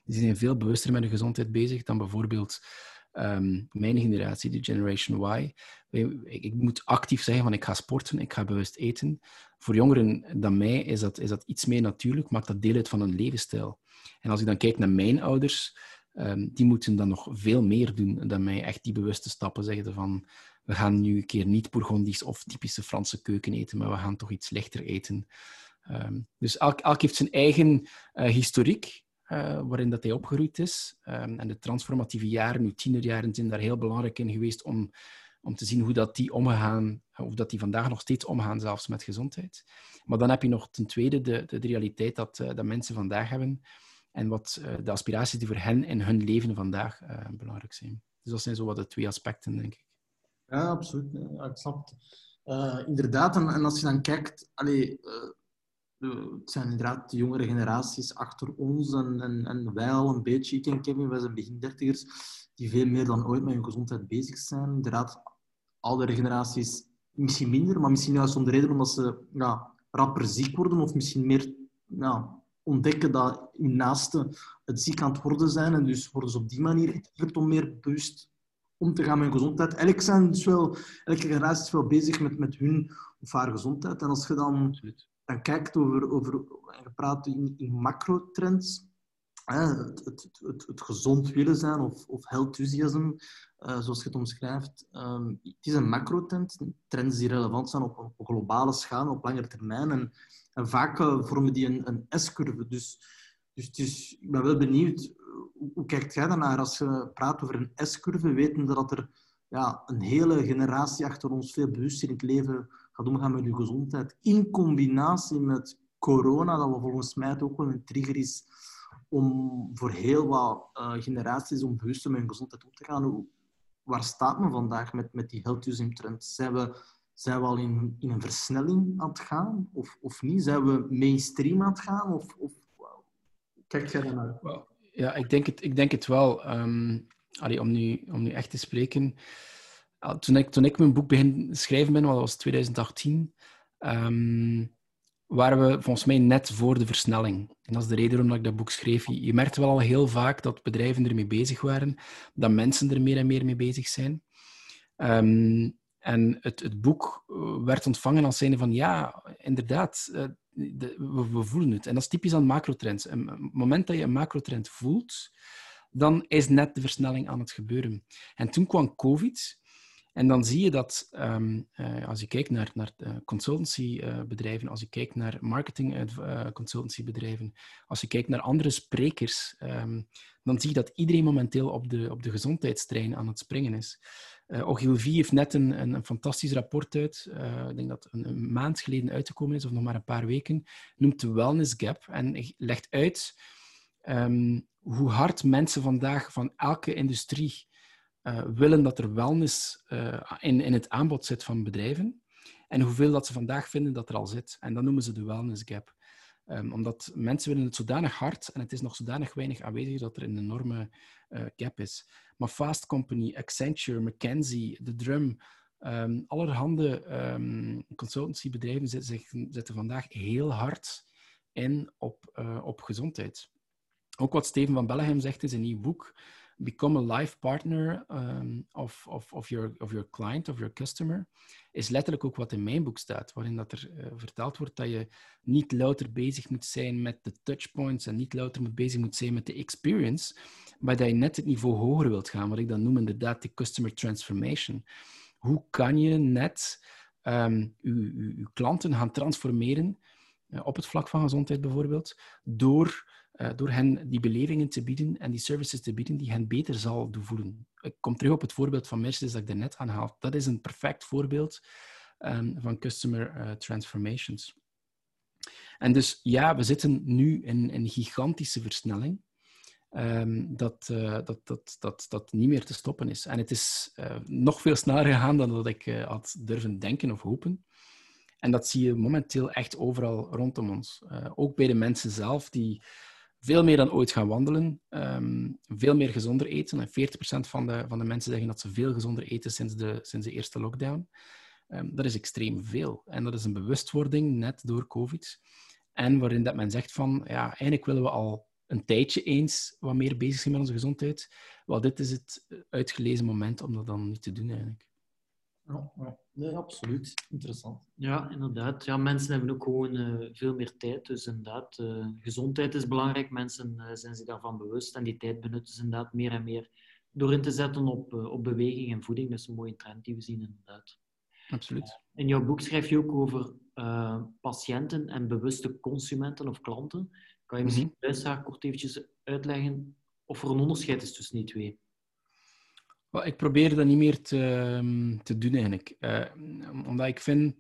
Die zijn veel bewuster met hun gezondheid bezig dan bijvoorbeeld um, mijn generatie, de Generation Y. Ik, moet actief zeggen van ik ga sporten, ik ga bewust eten. Voor jongeren dan mij is dat, is dat iets meer natuurlijk, maakt dat deel uit van een levensstijl. En als ik dan kijk naar mijn ouders, um, die moeten dan nog veel meer doen dan mij. Echt die bewuste stappen zeggen van we gaan nu een keer niet Bourgondisch of typische Franse keuken eten, maar we gaan toch iets lichter eten. Um, dus elk, elk, heeft zijn eigen uh, historiek, uh, waarin dat hij opgegroeid is. Um, en de transformatieve jaren, nu tienerjaren, zijn daar heel belangrijk in geweest om, om te zien hoe dat die omgaan, of dat die vandaag nog steeds omgaan, zelfs met gezondheid. Maar dan heb je nog ten tweede de, de, realiteit dat, uh, dat mensen vandaag hebben, en wat uh, de aspiraties die voor hen in hun leven vandaag belangrijk zijn. Dus dat zijn zo wat de twee aspecten, denk ik. Ja, absoluut. Ja, ik snap het. Inderdaad, en, als je dan kijkt, allee, het zijn inderdaad de jongere generaties achter ons en, en, en wij al een beetje, ik en Kevin, wij zijn begin dertigers, die veel meer dan ooit met hun gezondheid bezig zijn. Inderdaad, oudere generaties misschien minder, maar misschien juist om de reden omdat ze ja, rapper ziek worden of misschien meer ja, ontdekken dat hun naasten het ziek aan het worden zijn. En dus worden ze op die manier geleerd om meer bewust om te gaan met hun gezondheid. Elk zijn dus wel, elke generatie is wel bezig met, met hun of haar gezondheid. En als je dan, dan kijkt over, over en praat in, in macro-trends, het, het, het, gezond willen zijn of, of healthusiasm, uh, zoals je het omschrijft. Um, het is een macro-trend, trends die relevant zijn op, op globale schaal, op langere termijn. En, vaak uh, vormen die een, een S-curve. Dus, dus, ik ben wel benieuwd, hoe, kijkt jij daarnaar als je praat over een S-curve, wetende dat er ja, een hele generatie achter ons veel bewust in het leven gaat omgaan met je gezondheid, in combinatie met corona, dat we volgens mij ook wel een trigger is om voor heel wat uh, generaties om bewust met hun gezondheid om te gaan. Hoe, waar staat men vandaag met, met die health tourism trend? Zijn we, zijn we al in, in een versnelling aan het gaan of, of niet? Zijn we mainstream aan het gaan? Of, of kijk jij daarnaar? Ja, ik denk het, ik denk het wel. Um, allee, om, nu, om nu echt te spreken. Toen ik, toen ik mijn boek begin schrijven ben, dat was 2018, um, waren we volgens mij net voor de versnelling. En dat is de reden waarom ik dat boek schreef. Je merkte wel al heel vaak dat bedrijven ermee bezig waren, dat mensen er meer en meer mee bezig zijn. Um, en het, het, boek eh, werd ontvangen als zijnde van ja, inderdaad, uh, de, we, we, voelen het. En dat is typisch aan macrotrends. Op het moment dat je een macrotrend voelt, dan is net de versnelling aan het gebeuren. En toen kwam COVID. En dan zie je dat um, uh, als je kijkt naar, naar uh, consultancybedrijven, als je kijkt naar marketing uh, consultancybedrijven, als je kijkt naar andere sprekers, um, dan zie je dat iedereen momenteel op de, op de gezondheidstrein aan het springen is. Uh, heeft net een, een, fantastisch rapport uit, ik denk dat een, een, maand geleden uitgekomen is, of nog maar een paar weken, noemt de Wellness Gap en legt uit um, hoe hard mensen vandaag van elke industrie uh, willen dat er wellness uh, in, in het aanbod zit van bedrijven en hoeveel dat ze vandaag vinden dat er al zit. En dat noemen ze de wellness gap. Um, omdat mensen willen het zodanig hard en het is nog zodanig weinig aanwezig dat er een enorme uh, gap is. Maar Fast Company, Accenture, McKinsey, The Drum, um, allerhande um, consultancybedrijven zitten, zitten, vandaag heel hard in op, op gezondheid. Ook wat Steven van Bellegem zegt in zijn nieuw boek, become a life partner um, of, of, of, your, of your client, of your customer, is letterlijk ook wat in mijn boek staat, waarin dat er uh, verteld wordt dat je niet louter bezig moet zijn met de touchpoints en niet louter moet bezig moet zijn met de experience, maar dat je net het niveau hoger wilt gaan, wat ik dan noem inderdaad de customer transformation. Hoe kan je net uw, uw klanten gaan transformeren, uh, op het vlak van gezondheid bijvoorbeeld, door uh, door hen die belevingen te bieden en die services te bieden die hen beter zal doen voelen. Ik kom terug op het voorbeeld van Mercedes dat ik daarnet aanhaal. Dat is een perfect voorbeeld um, van customer uh, transformations. En dus ja, we zitten nu in een gigantische versnelling. Um, dat, uh, dat, dat, dat, dat niet meer te stoppen is. En het is nog veel sneller gegaan dan dat ik had durven denken of hopen. En dat zie je momenteel echt overal rondom ons. ook bij de mensen zelf die veel meer dan ooit gaan wandelen, um, veel meer gezonder eten. En 40% van de, van de mensen zeggen dat ze veel gezonder eten sinds de, sinds de eerste lockdown. Um, dat is extreem veel. En dat is een bewustwording net door COVID. En waarin dat men zegt van, ja, eigenlijk willen we al een tijdje eens wat meer bezig zijn met onze gezondheid. Wel, dit is het uitgelezen moment om dat dan niet te doen eigenlijk. Ja, ja. Nee, absoluut. Interessant. Ja, inderdaad. Ja, mensen hebben ook gewoon uh, veel meer tijd. Dus inderdaad, uh, gezondheid is belangrijk. Mensen uh, zijn zich daarvan bewust. En die tijd benutten ze inderdaad meer en meer door in te zetten op, op beweging en voeding. Dat is een mooie trend die we zien, inderdaad. Absoluut. in jouw boek schrijf je ook over patiënten en bewuste consumenten of klanten. Kan je misschien mm -hmm. kort eventjes uitleggen of er een onderscheid is tussen die twee? Ik probeer dat niet meer te, ehm, te doen eigenlijk. Uh, omdat ik vind,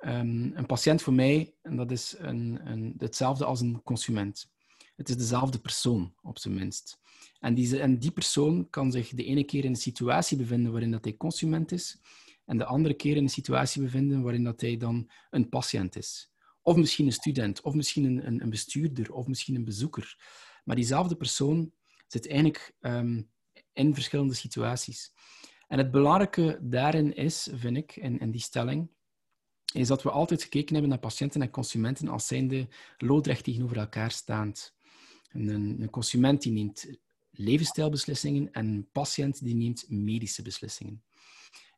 um, een patiënt voor mij, en dat is een, een, hetzelfde als een consument. Het is dezelfde persoon, op zijn minst. En die, en die persoon kan zich de ene keer in een situatie bevinden waarin dat hij consument is, en de andere keer in een situatie bevinden waarin dat hij dan een patiënt is. Of misschien een student, of misschien een, een, bestuurder, of misschien een bezoeker. Maar diezelfde persoon zit eigenlijk um, in verschillende situaties. En het belangrijke daarin is, vind ik, in, in die stelling, is dat we altijd gekeken hebben naar patiënten en consumenten als zijnde loodrecht tegenover elkaar staand. een, een consument die neemt levensstijlbeslissingen en een patiënt die neemt medische beslissingen.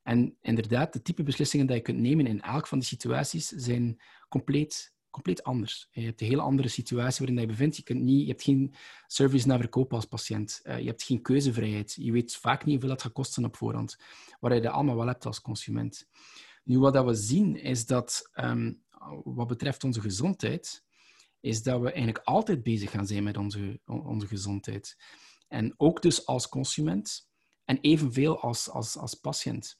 En inderdaad, de type beslissingen die je kunt nemen in elk van die situaties zijn compleet compleet anders. Je hebt een hele andere situatie waarin je, bevindt. Je, kunt niet, je hebt geen service naar verkopen als patiënt. Uh, je hebt geen keuzevrijheid. Je weet vaak niet hoeveel dat gaat kosten op voorhand. Waar je dat allemaal wel hebt als consument. Nu, wat dat we zien, is dat um, wat betreft onze gezondheid, is dat we eigenlijk altijd bezig gaan zijn met onze, onze gezondheid. En ook dus als consument en evenveel als, als, als patiënt.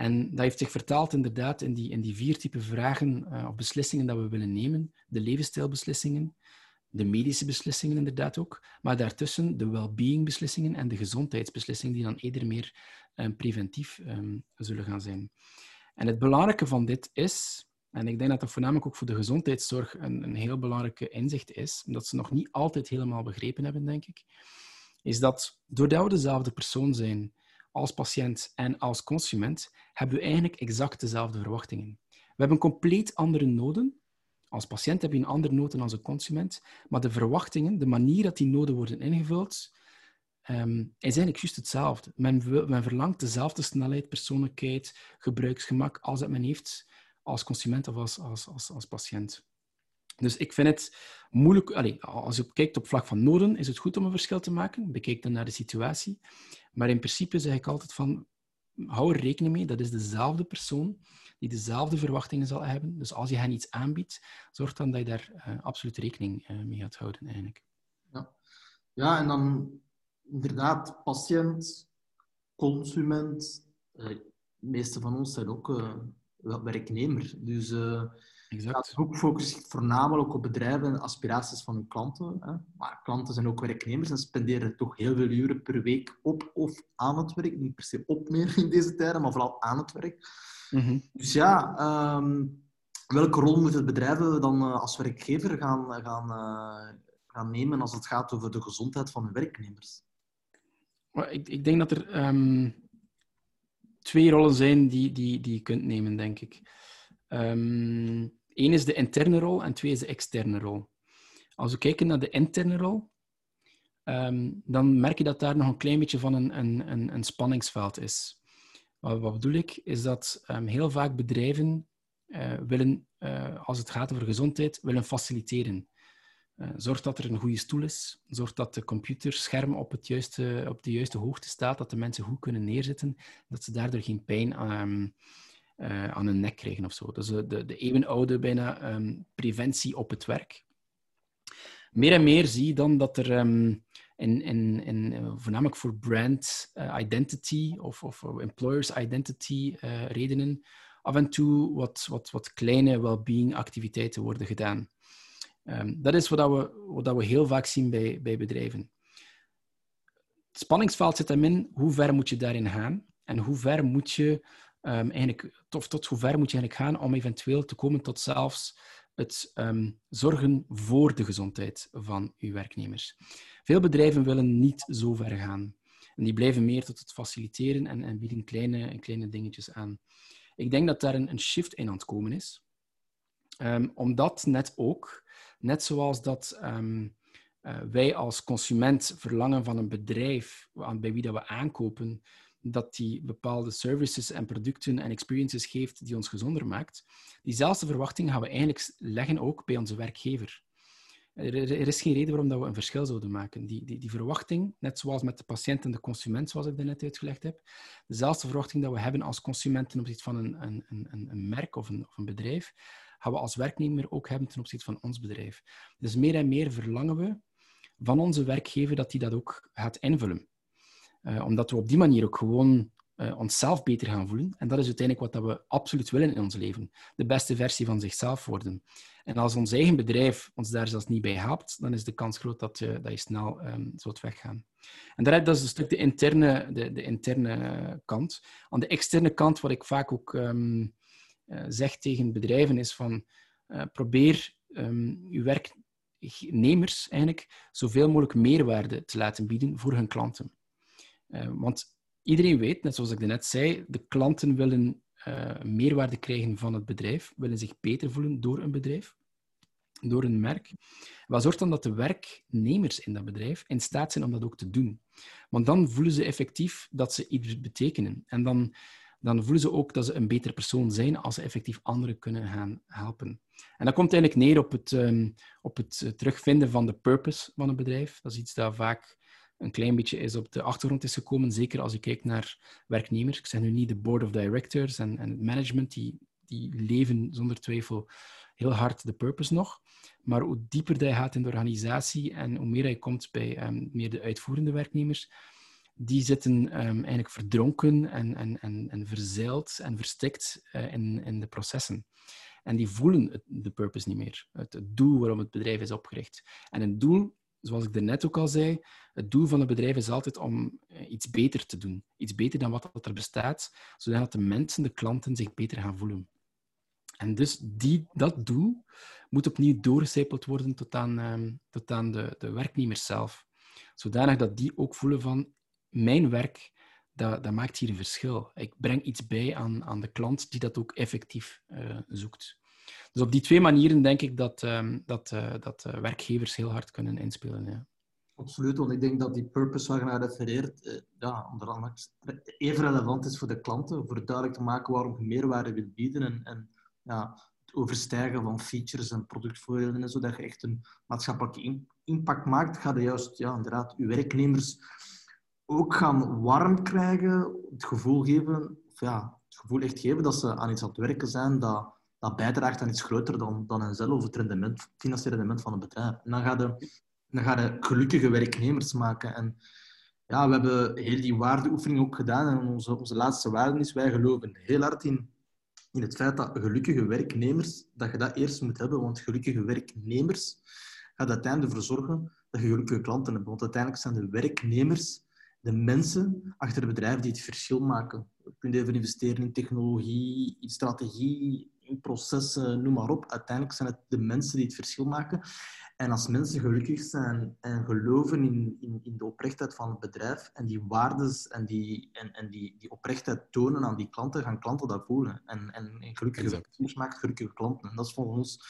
En dat heeft zich vertaald inderdaad in die, in die vier typen vragen uh, of beslissingen dat we willen nemen. De levensstijlbeslissingen, de medische beslissingen inderdaad ook, maar daartussen de well-being beslissingen en de gezondheidsbeslissingen die dan eerder meer um, preventief um, zullen gaan zijn. En het belangrijke van dit is, en ik denk dat dat voornamelijk ook voor de gezondheidszorg een, een heel belangrijke inzicht is, omdat ze nog niet altijd helemaal begrepen hebben, denk ik, is dat doordat we dezelfde persoon zijn als patiënt en als consument, hebben we eigenlijk exact dezelfde verwachtingen. We hebben compleet andere noden. Als patiënt heb je een andere nood dan als consument, maar de verwachtingen, de manier dat die noden worden ingevuld, um, is eigenlijk juist hetzelfde. Men, men verlangt dezelfde snelheid, persoonlijkheid, gebruiksgemak als dat men heeft als consument of als, als, als patiënt. Dus ik vind het moeilijk. Als je kijkt op vlak van noden, is het goed om een verschil te maken. Bekijk dan naar de situatie. Maar in principe zeg ik altijd van, hou er rekening mee, dat is dezelfde persoon die dezelfde verwachtingen zal hebben. Dus als je hen iets aanbiedt, zorg dan dat je daar uh, absoluut rekening uh, mee gaat houden eigenlijk. Ja. ja, en dan inderdaad, patiënt, consument, de meeste van ons zijn ook werknemer. Dus Exact. Het boek focust zich voornamelijk op bedrijven en aspiraties van hun klanten. Hè. Maar klanten zijn ook werknemers en spenderen toch heel veel uren per week op of aan het werk. Niet per se op meer in deze tijden, maar vooral aan het werk. Mhm. Dus ja, ehm, welke rol moeten bedrijven dan uh, als werkgever gaan, gaan, uh, gaan nemen als het gaat over de gezondheid van hun werknemers? Ik, ik denk dat er um, twee rollen zijn die, die, die je kunt nemen, denk ik. Um, Eén is de interne rol en twee is de externe rol. Als we kijken naar de interne rol, ehm, dan merk je dat daar nog een klein beetje van een, een, een spanningsveld is. Wat, wat, bedoel ik? Is dat um, heel vaak bedrijven uh, willen, uh, als het gaat over gezondheid, willen faciliteren. Uh, zorg dat er een goede stoel is. Zorg dat de computerscherm op, het juiste, op de juiste hoogte staat, dat de mensen goed kunnen neerzitten, dat ze daardoor geen pijn um, uh, aan hun nek krijgen of zo. Dus de, de, de eeuwenoude bijna um, preventie op het werk. Meer en meer zie je dan dat er um, in, in, in, uh, voornamelijk voor brand uh, identity of, of employers identity redenen af en toe wat, wat, wat kleine well-being activiteiten worden gedaan. Um, dat is wat, we, wat we heel vaak zien bij, bij bedrijven. Het spanningsveld zit hem in, hoe ver moet je daarin gaan en hoe ver moet je um, eigenlijk, tot, tot hoe ver moet je eigenlijk gaan om eventueel te komen tot zelfs het um, zorgen voor de gezondheid van uw werknemers. Veel bedrijven willen niet zo ver gaan. En die blijven meer tot het faciliteren en, en bieden kleine, kleine dingetjes aan. Ik denk dat daar een, een shift in aan het komen is. Um, omdat net ook, net zoals dat uh, wij als consument verlangen van een bedrijf bij wie dat we aankopen, dat die bepaalde services en producten en experiences geeft die ons gezonder maakt, diezelfde verwachting gaan we eigenlijk leggen ook bij onze werkgever. Er, is geen reden waarom dat we een verschil zouden maken. Die, die, die verwachting, net zoals met de patiënt en de consument, zoals ik net uitgelegd heb, dezelfde verwachting dat we hebben als consument ten opzichte van een, een, een, een merk of een, of een bedrijf, gaan we als werknemer ook hebben ten opzichte van ons bedrijf. Dus meer en meer verlangen we van onze werkgever dat die dat ook gaat invullen. Uh, omdat we op die manier ook gewoon uh, onszelf beter gaan voelen. En dat is uiteindelijk wat dat we absoluut willen in ons leven. De beste versie van zichzelf worden. En als ons eigen bedrijf ons daar zelfs niet bij helpt, dan is de kans groot dat je, dat je snel um, zult weggaan. En dat is een stuk de interne, de, de interne kant. Aan de externe kant, wat ik vaak ook um, zeg tegen bedrijven, is van probeer um, uw werknemers eigenlijk zoveel mogelijk meerwaarde te laten bieden voor hun klanten. Uh, want iedereen weet, net zoals ik net zei, de klanten willen uh, meerwaarde krijgen van het bedrijf, willen zich beter voelen door een bedrijf, door een merk. Wat zorgt dan dat de werknemers in dat bedrijf in staat zijn om dat ook te doen? Want dan voelen ze effectief dat ze iets betekenen. En dan, dan voelen ze ook dat ze een betere persoon zijn als ze effectief anderen kunnen gaan helpen. En dat komt eigenlijk neer op het, um, op het terugvinden van de purpose van een bedrijf. Dat is iets dat vaak een klein beetje is op de achtergrond is gekomen. Zeker als je kijkt naar werknemers. Ik zeg nu niet de board of directors en, en het management, die, die leven zonder twijfel heel hard de purpose nog. Maar hoe dieper je gaat in de organisatie en hoe meer je komt bij um, meer de uitvoerende werknemers, die zitten um, eigenlijk verdronken en, en, en, en verzeild en verstikt uh, in, in de processen. En die voelen de purpose niet meer, het, het, doel waarom het bedrijf is opgericht. En het doel, zoals ik net ook al zei, het doel van het bedrijf is altijd om uh, iets beter te doen. Iets beter dan wat er bestaat, zodat de mensen, de klanten, zich beter gaan voelen. En dus die, dat doel moet opnieuw doorgecijpeld worden tot aan, um, tot aan de, de werknemers zelf. Zodanig dat die ook voelen van, mijn werk, dat, dat maakt hier een verschil. Ik breng iets bij aan, aan de klant die dat ook effectief uh, zoekt. Dus op die twee manieren denk ik dat, um, dat, uh, dat uh, werkgevers heel hard kunnen inspelen. Ja. Absoluut, want ik denk dat die purpose waar je naar refereert, ja, onder andere even relevant is voor de klanten, voor duidelijk te maken waarom je meerwaarde wilt bieden en, en ja, het overstijgen van features en productvoordelen en zodat je echt een maatschappelijke impact maakt, ga je juist ja, inderdaad je werknemers ook gaan warm krijgen, het gevoel geven, of ja, het gevoel echt geven dat ze aan iets aan het werken zijn dat, dat bijdraagt aan iets groter dan, dan henzelf, het rendement, het financiële rendement van het bedrijf. En dan ga je, dan ga je gelukkige werknemers maken. En ja, we hebben heel die waardeoefening ook gedaan. En onze, onze laatste waarde is, wij geloven heel hard in, in het feit dat gelukkige werknemers, dat je dat eerst moet hebben. Want gelukkige werknemers gaat uiteindelijk ervoor zorgen dat je gelukkige klanten hebt. Want uiteindelijk zijn de werknemers de mensen achter het bedrijf die het verschil maken. Je kunt even investeren in technologie, in strategie, processen, noem maar op. Uiteindelijk zijn het de mensen die het verschil maken. En als mensen gelukkig zijn en geloven in, in, in de oprechtheid van het bedrijf en die waardes en, die, en, en die, die oprechtheid tonen aan die klanten, gaan klanten dat voelen. En, en, en gelukkige werknemers maakt gelukkige klanten. En dat is volgens ons,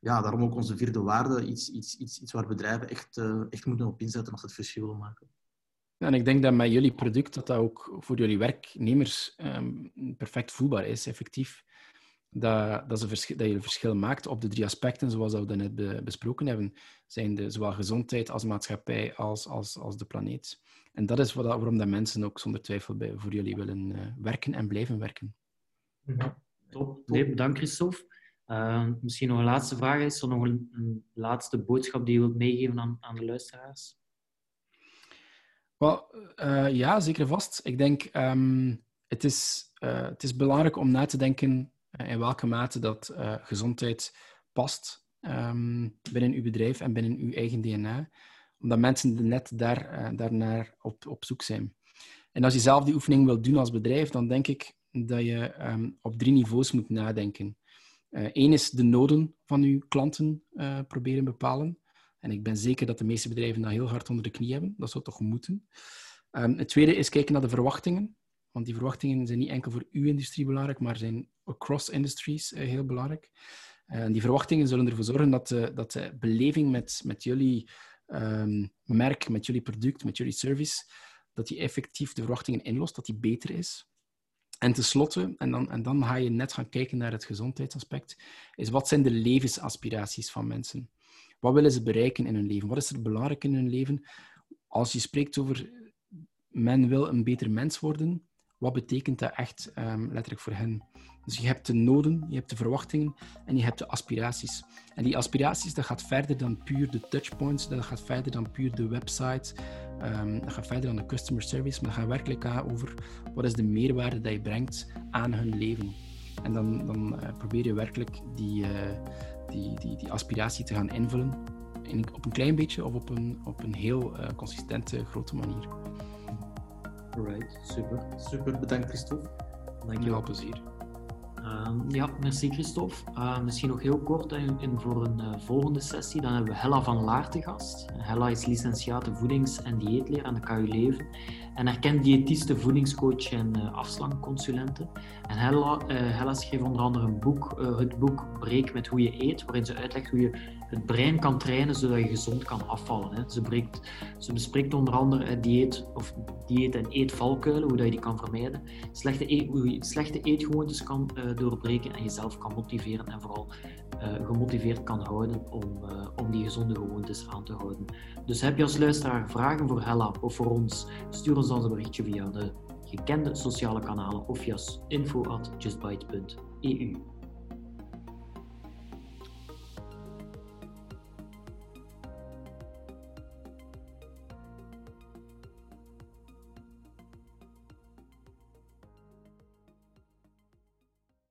ja, daarom ook onze vierde waarde, iets, iets, iets, iets waar bedrijven echt, uh, echt moeten op inzetten als ze het verschil willen maken. En ik denk dat met jullie product dat dat ook voor jullie werknemers um, perfect voelbaar is, effectief. Dat, dat, dat je een verschil maakt op de drie aspecten, zoals we dat net be, besproken hebben. Zijn de, zowel gezondheid als maatschappij als, als, als de planeet. En dat is wat, waarom dat mensen ook zonder twijfel bij, voor jullie willen uh, werken en blijven werken. Ja, top. Nee, bedankt Christophe. Uh, misschien nog een laatste vraag. Is er nog een, een laatste boodschap die je wilt meegeven aan, aan de luisteraars? Well, uh, ja, zeker vast. Ik denk, um, het, is, uh, het is belangrijk om na te denken in welke mate dat gezondheid past um, binnen uw bedrijf en binnen uw eigen DNA. Omdat mensen net daar, daarnaar op, op zoek zijn. En als je zelf die oefening wilt doen als bedrijf, dan denk ik dat je um, op drie niveaus moet nadenken. Eén is de noden van uw klanten proberen bepalen. En ik ben zeker dat de meeste bedrijven dat heel hard onder de knie hebben. Dat zou toch moeten. Um, het tweede is kijken naar de verwachtingen. Want die verwachtingen zijn niet enkel voor uw industrie belangrijk, maar zijn across industries uh, heel belangrijk. Uh, en die verwachtingen zullen ervoor zorgen dat de, dat de beleving met, met jullie um, merk, met jullie product, met jullie service, dat die effectief de verwachtingen inlost, dat die beter is. En tenslotte, en dan, en dan ga je net gaan kijken naar het gezondheidsaspect, is wat zijn de levensaspiraties van mensen? Wat willen ze bereiken in hun leven? Wat is er belangrijk in hun leven? Als je spreekt over men wil een beter mens worden, wat betekent dat echt um, letterlijk voor hen? Dus je hebt de noden, je hebt de verwachtingen en je hebt de aspiraties. En die aspiraties, dat gaat verder dan puur de touchpoints, dat gaat verder dan puur de website, um, dat gaat verder dan de customer service, maar dat gaat werkelijk over wat is de meerwaarde dat je brengt aan hun leven. En dan, dan uh, probeer je werkelijk die, uh, die, die, die aspiratie te gaan invullen. In, op een klein beetje of op een, op een heel uh, consistente, grote manier. Alright, super. Super, bedankt Christophe. Dankjewel, plezier. Uh, ja, merci Christophe. Uh, misschien nog heel kort in voor een uh, volgende sessie. Dan hebben we Hella van Laar te gast. Hella is licentiate voedings- en dieetleer aan de KU Leuven en erkent diëtiste, voedingscoach en afslankconsulente. En Hella, Hella schreef onder andere een boek, het boek Breek met hoe je eet, waarin ze uitlegt hoe je het brein kan trainen zodat je gezond kan afvallen. Hè. Ze, breekt, ze bespreekt onder andere dieet, of dieet en eetvalkuilen, hoe dat je die kan vermijden. Slechte eet, hoe je slechte eetgewoontes kan uh, doorbreken en jezelf kan motiveren en vooral uh, gemotiveerd kan houden om, uh, om die gezonde gewoontes aan te houden. Dus heb je als luisteraar vragen voor Hella of voor ons, stuur ons dan een berichtje via de gekende sociale kanalen of via info at justbite.eu.